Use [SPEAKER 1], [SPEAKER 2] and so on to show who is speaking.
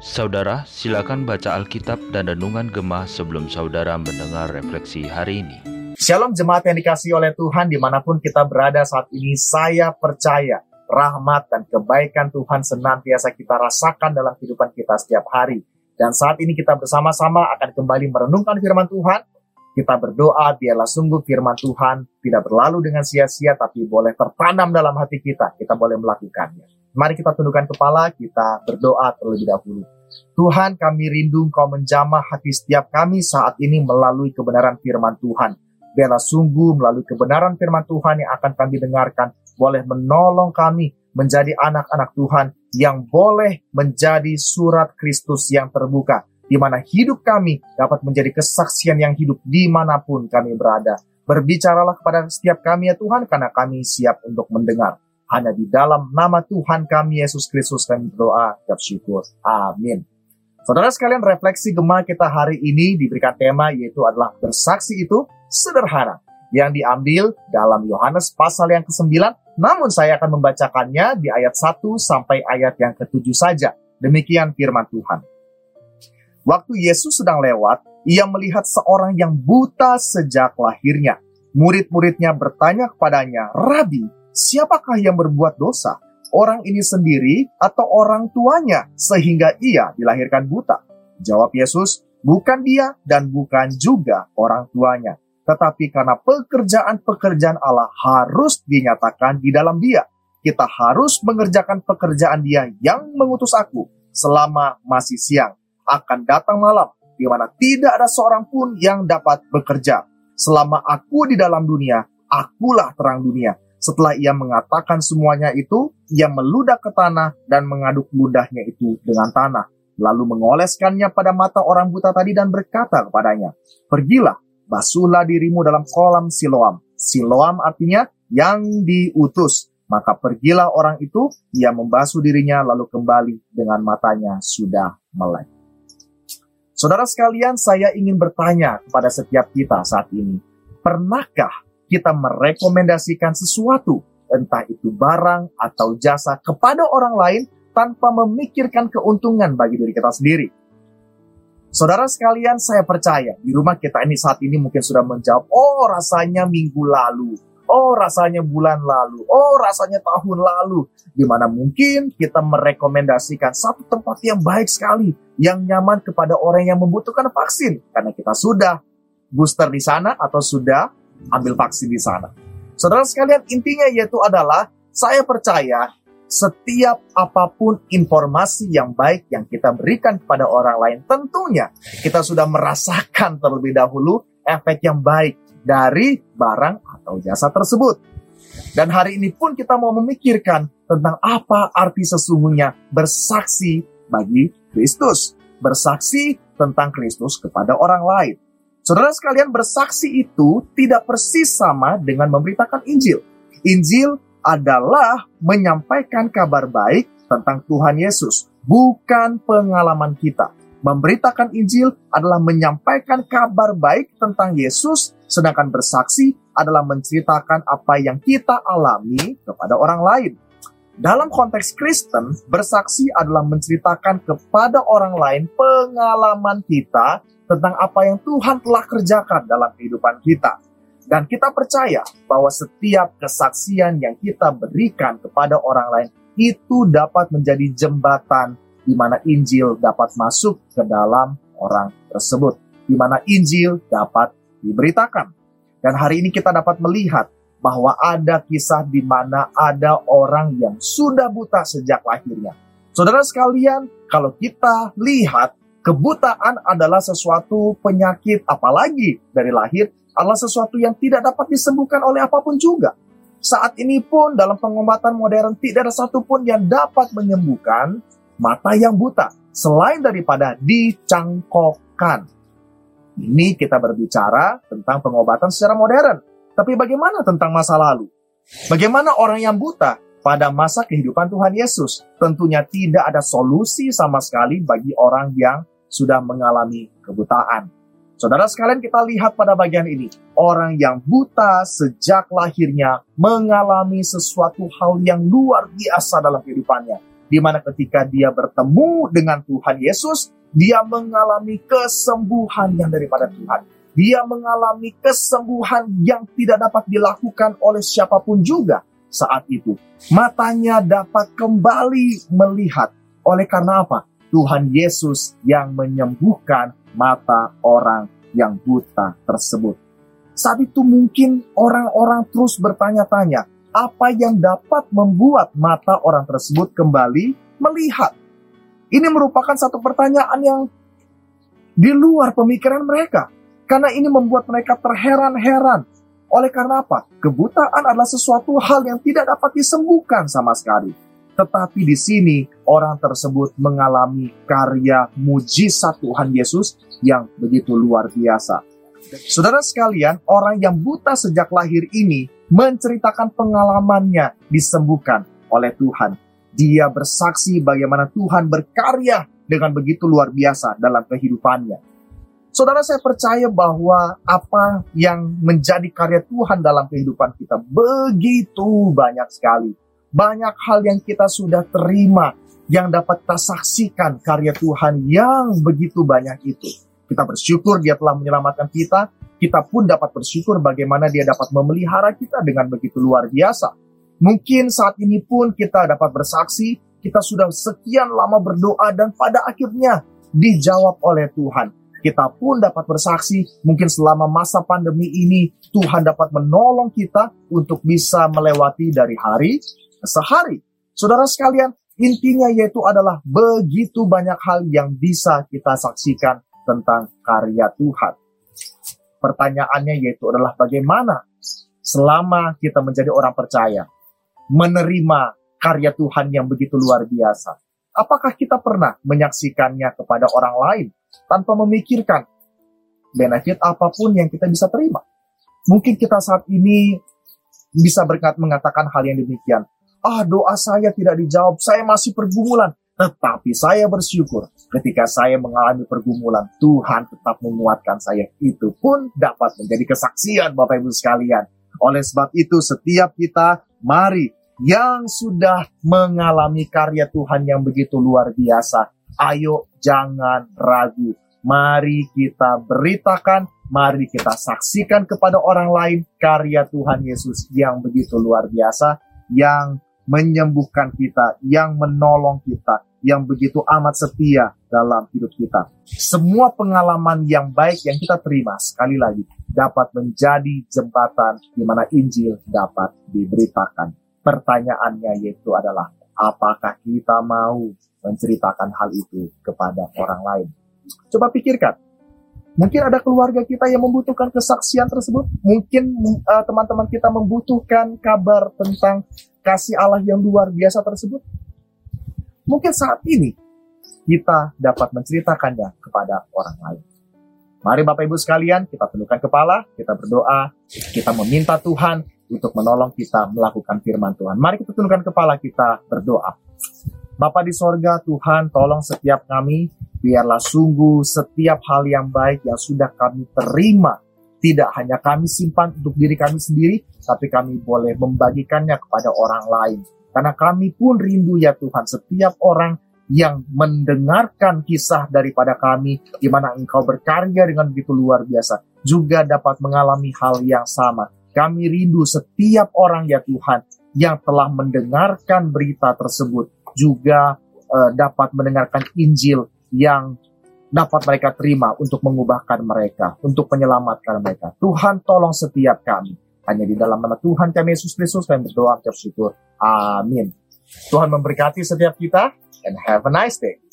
[SPEAKER 1] Saudara, silakan baca Alkitab dan Renungan Gemah sebelum saudara mendengar refleksi hari ini.
[SPEAKER 2] Shalom jemaat yang dikasih oleh Tuhan di mana pun kita berada saat ini, saya percaya rahmat dan kebaikan Tuhan senantiasa kita rasakan dalam kehidupan kita setiap hari. Dan saat ini kita bersama-sama akan kembali merenungkan firman Tuhan. Kita berdoa biarlah sungguh firman Tuhan tidak berlalu dengan sia-sia tapi boleh tertanam dalam hati kita. Kita boleh melakukannya. Mari kita tundukkan kepala, kita berdoa terlebih dahulu. Tuhan kami rindu Engkau menjamah hati setiap kami saat ini melalui kebenaran firman Tuhan. Biarlah sungguh melalui kebenaran firman Tuhan yang akan kami dengarkan boleh menolong kami menjadi anak-anak Tuhan yang boleh menjadi surat Kristus yang terbuka di mana hidup kami dapat menjadi kesaksian yang hidup di mana pun kami berada. Berbicaralah kepada setiap kami ya Tuhan karena kami siap untuk mendengar. Hanya di dalam nama Tuhan kami Yesus Kristus kami berdoa dan syukur. Amin. Saudara sekalian, refleksi gemah kita hari ini diberikan tema yaitu adalah bersaksi itu sederhana yang diambil dalam Yohanes pasal yang ke-9. Namun saya akan membacakannya di ayat 1 sampai ayat yang ke-7 saja. Demikian firman Tuhan. Waktu Yesus sedang lewat, ia melihat seorang yang buta sejak lahirnya. Murid-muridnya bertanya kepadanya, Rabi, siapakah yang berbuat dosa? Orang ini sendiri atau orang tuanya sehingga ia dilahirkan buta? Jawab Yesus, bukan dia dan bukan juga orang tuanya. Tetapi karena pekerjaan-pekerjaan Allah harus dinyatakan di dalam dia. Kita harus mengerjakan pekerjaan dia yang mengutus aku selama masih siang. Akan datang malam, di mana tidak ada seorang pun yang dapat bekerja. Selama aku di dalam dunia, akulah terang dunia. Setelah ia mengatakan semuanya itu, ia meludah ke tanah dan mengaduk ludahnya itu dengan tanah. Lalu mengoleskannya pada mata orang buta tadi dan berkata kepadanya, Pergilah, basuhlah dirimu dalam kolam Siloam. Siloam artinya yang diutus. Maka pergilah orang itu, ia membasuh dirinya lalu kembali dengan matanya sudah melek. Saudara sekalian, saya ingin bertanya kepada setiap kita saat ini. Pernahkah kita merekomendasikan sesuatu, entah itu barang atau jasa kepada orang lain tanpa memikirkan keuntungan bagi diri kita sendiri. Saudara sekalian, saya percaya di rumah kita ini saat ini mungkin sudah menjawab, oh rasanya minggu lalu, oh rasanya bulan lalu, oh rasanya tahun lalu, di mana mungkin kita merekomendasikan satu tempat yang baik sekali, yang nyaman kepada orang yang membutuhkan vaksin, karena kita sudah booster di sana atau sudah ambil vaksin di sana. Saudara sekalian, intinya yaitu adalah saya percaya setiap apa pun informasi yang baik yang kita berikan kepada orang lain, tentunya kita sudah merasakan terlebih dahulu efek yang baik dari barang atau jasa tersebut. Dan hari ini pun kita mau memikirkan tentang apa arti sesungguhnya bersaksi bagi Kristus. Bersaksi tentang Kristus kepada orang lain. Saudara sekalian, bersaksi itu tidak persis sama dengan memberitakan Injil. Injil adalah menyampaikan kabar baik tentang Tuhan Yesus, bukan pengalaman kita. Memberitakan Injil adalah menyampaikan kabar baik tentang Yesus, sedangkan bersaksi adalah menceritakan apa yang kita alami kepada orang lain. Dalam konteks Kristen, bersaksi adalah menceritakan kepada orang lain pengalaman kita tentang apa yang Tuhan telah kerjakan dalam kehidupan kita. Dan kita percaya bahwa setiap kesaksian yang kita berikan kepada orang lain itu dapat menjadi jembatan di mana Injil dapat masuk ke dalam orang tersebut, di mana Injil dapat diberitakan. Dan hari ini kita dapat melihat bahwa ada kisah di mana ada orang yang sudah buta sejak lahirnya. Saudara sekalian, kalau kita lihat Kebutaan adalah sesuatu penyakit, apalagi dari lahir, adalah sesuatu yang tidak dapat disembuhkan oleh apa pun juga. Saat ini pun dalam pengobatan modern tidak ada satupun yang dapat menyembuhkan mata yang buta, selain daripada dicangkokkan. Ini kita berbicara tentang pengobatan secara modern. Tapi bagaimana tentang masa lalu? Bagaimana orang yang buta pada masa kehidupan Tuhan Yesus? Tentunya tidak ada solusi sama sekali bagi orang yang sudah mengalami kebutaan. Saudara sekalian kita lihat pada bagian ini, orang yang buta sejak lahirnya mengalami sesuatu hal yang luar biasa dalam kehidupannya. Di mana ketika dia bertemu dengan Tuhan Yesus, dia mengalami kesembuhan yang daripada Tuhan. Dia mengalami kesembuhan yang tidak dapat dilakukan oleh siapa pun juga saat itu. Matanya dapat kembali melihat. Oleh karena apa? Tuhan Yesus yang menyembuhkan mata orang yang buta tersebut. Saat itu mungkin orang-orang terus bertanya-tanya, apa yang dapat membuat mata orang tersebut kembali melihat? Ini merupakan satu pertanyaan yang di luar pemikiran mereka. Karena ini membuat mereka terheran-heran. Oleh karena apa? Kebutaan adalah sesuatu hal yang tidak dapat disembuhkan sama sekali. Tetapi di sini orang tersebut mengalami karya mujizat Tuhan Yesus yang begitu luar biasa. Saudara sekalian, orang yang buta sejak lahir ini menceritakan pengalamannya disembuhkan oleh Tuhan. Dia bersaksi bagaimana Tuhan berkarya dengan begitu luar biasa dalam kehidupannya. Saudara saya percaya bahwa apa yang menjadi karya Tuhan dalam kehidupan kita begitu banyak sekali banyak hal yang kita sudah terima yang dapat kita saksikan karya Tuhan yang begitu banyak itu. Kita bersyukur dia telah menyelamatkan kita, kita pun dapat bersyukur bagaimana dia dapat memelihara kita dengan begitu luar biasa. Mungkin saat ini pun kita dapat bersaksi, kita sudah sekian lama berdoa dan pada akhirnya dijawab oleh Tuhan. Kita pun dapat bersaksi, mungkin selama masa pandemi ini Tuhan dapat menolong kita untuk bisa melewati dari hari sehari. Saudara sekalian, intinya yaitu adalah begitu banyak hal yang bisa kita saksikan tentang karya Tuhan. Pertanyaannya yaitu adalah bagaimana selama kita menjadi orang percaya, menerima karya Tuhan yang begitu luar biasa. Apakah kita pernah menyaksikannya kepada orang lain tanpa memikirkan benefit apa pun yang kita bisa terima? Mungkin kita saat ini bisa berkat mengatakan hal yang demikian ah doa saya tidak dijawab, saya masih pergumulan. Tetapi saya bersyukur ketika saya mengalami pergumulan, Tuhan tetap menguatkan saya. Itu pun dapat menjadi kesaksian Bapak Ibu sekalian. Oleh sebab itu setiap kita mari yang sudah mengalami karya Tuhan yang begitu luar biasa, ayo jangan ragu. Mari kita beritakan, mari kita saksikan kepada orang lain karya Tuhan Yesus yang begitu luar biasa, yang menyembuhkan kita, yang menolong kita, yang begitu amat setia dalam hidup kita. Semua pengalaman yang baik yang kita terima, sekali lagi, dapat menjadi jembatan di mana Injil dapat diberitakan. Pertanyaannya yaitu adalah, apakah kita mau menceritakan hal itu kepada orang lain? Coba pikirkan, Mungkin ada keluarga kita yang membutuhkan kesaksian tersebut. Mungkin uh, teman-teman kita membutuhkan kabar tentang kasih Allah yang luar biasa tersebut. Mungkin saat ini kita dapat menceritakannya kepada orang lain. Mari Bapak Ibu sekalian, kita tundukkan kepala, kita berdoa, kita meminta Tuhan untuk menolong kita melakukan firman Tuhan. Mari kita tundukkan kepala kita berdoa. Bapak di sorga, Tuhan tolong setiap kami Biarlah sungguh setiap hal yang baik yang sudah kami terima tidak hanya kami simpan untuk diri kami sendiri, tapi kami boleh membagikannya kepada orang lain. Karena kami pun rindu ya Tuhan, setiap orang yang mendengarkan kisah daripada kami, di mana Engkau berkarya dengan begitu luar biasa, juga dapat mengalami hal yang sama. Kami rindu setiap orang ya Tuhan yang telah mendengarkan berita tersebut, juga uh, dapat mendengarkan Injil yang dapat mereka terima untuk mengubahkan mereka, untuk menyelamatkan mereka. Tuhan tolong setiap kami. Hanya di dalam nama Tuhan kami Yesus Kristus kami berdoa bersyukur. Amin. Tuhan memberkati setiap kita and have a nice day.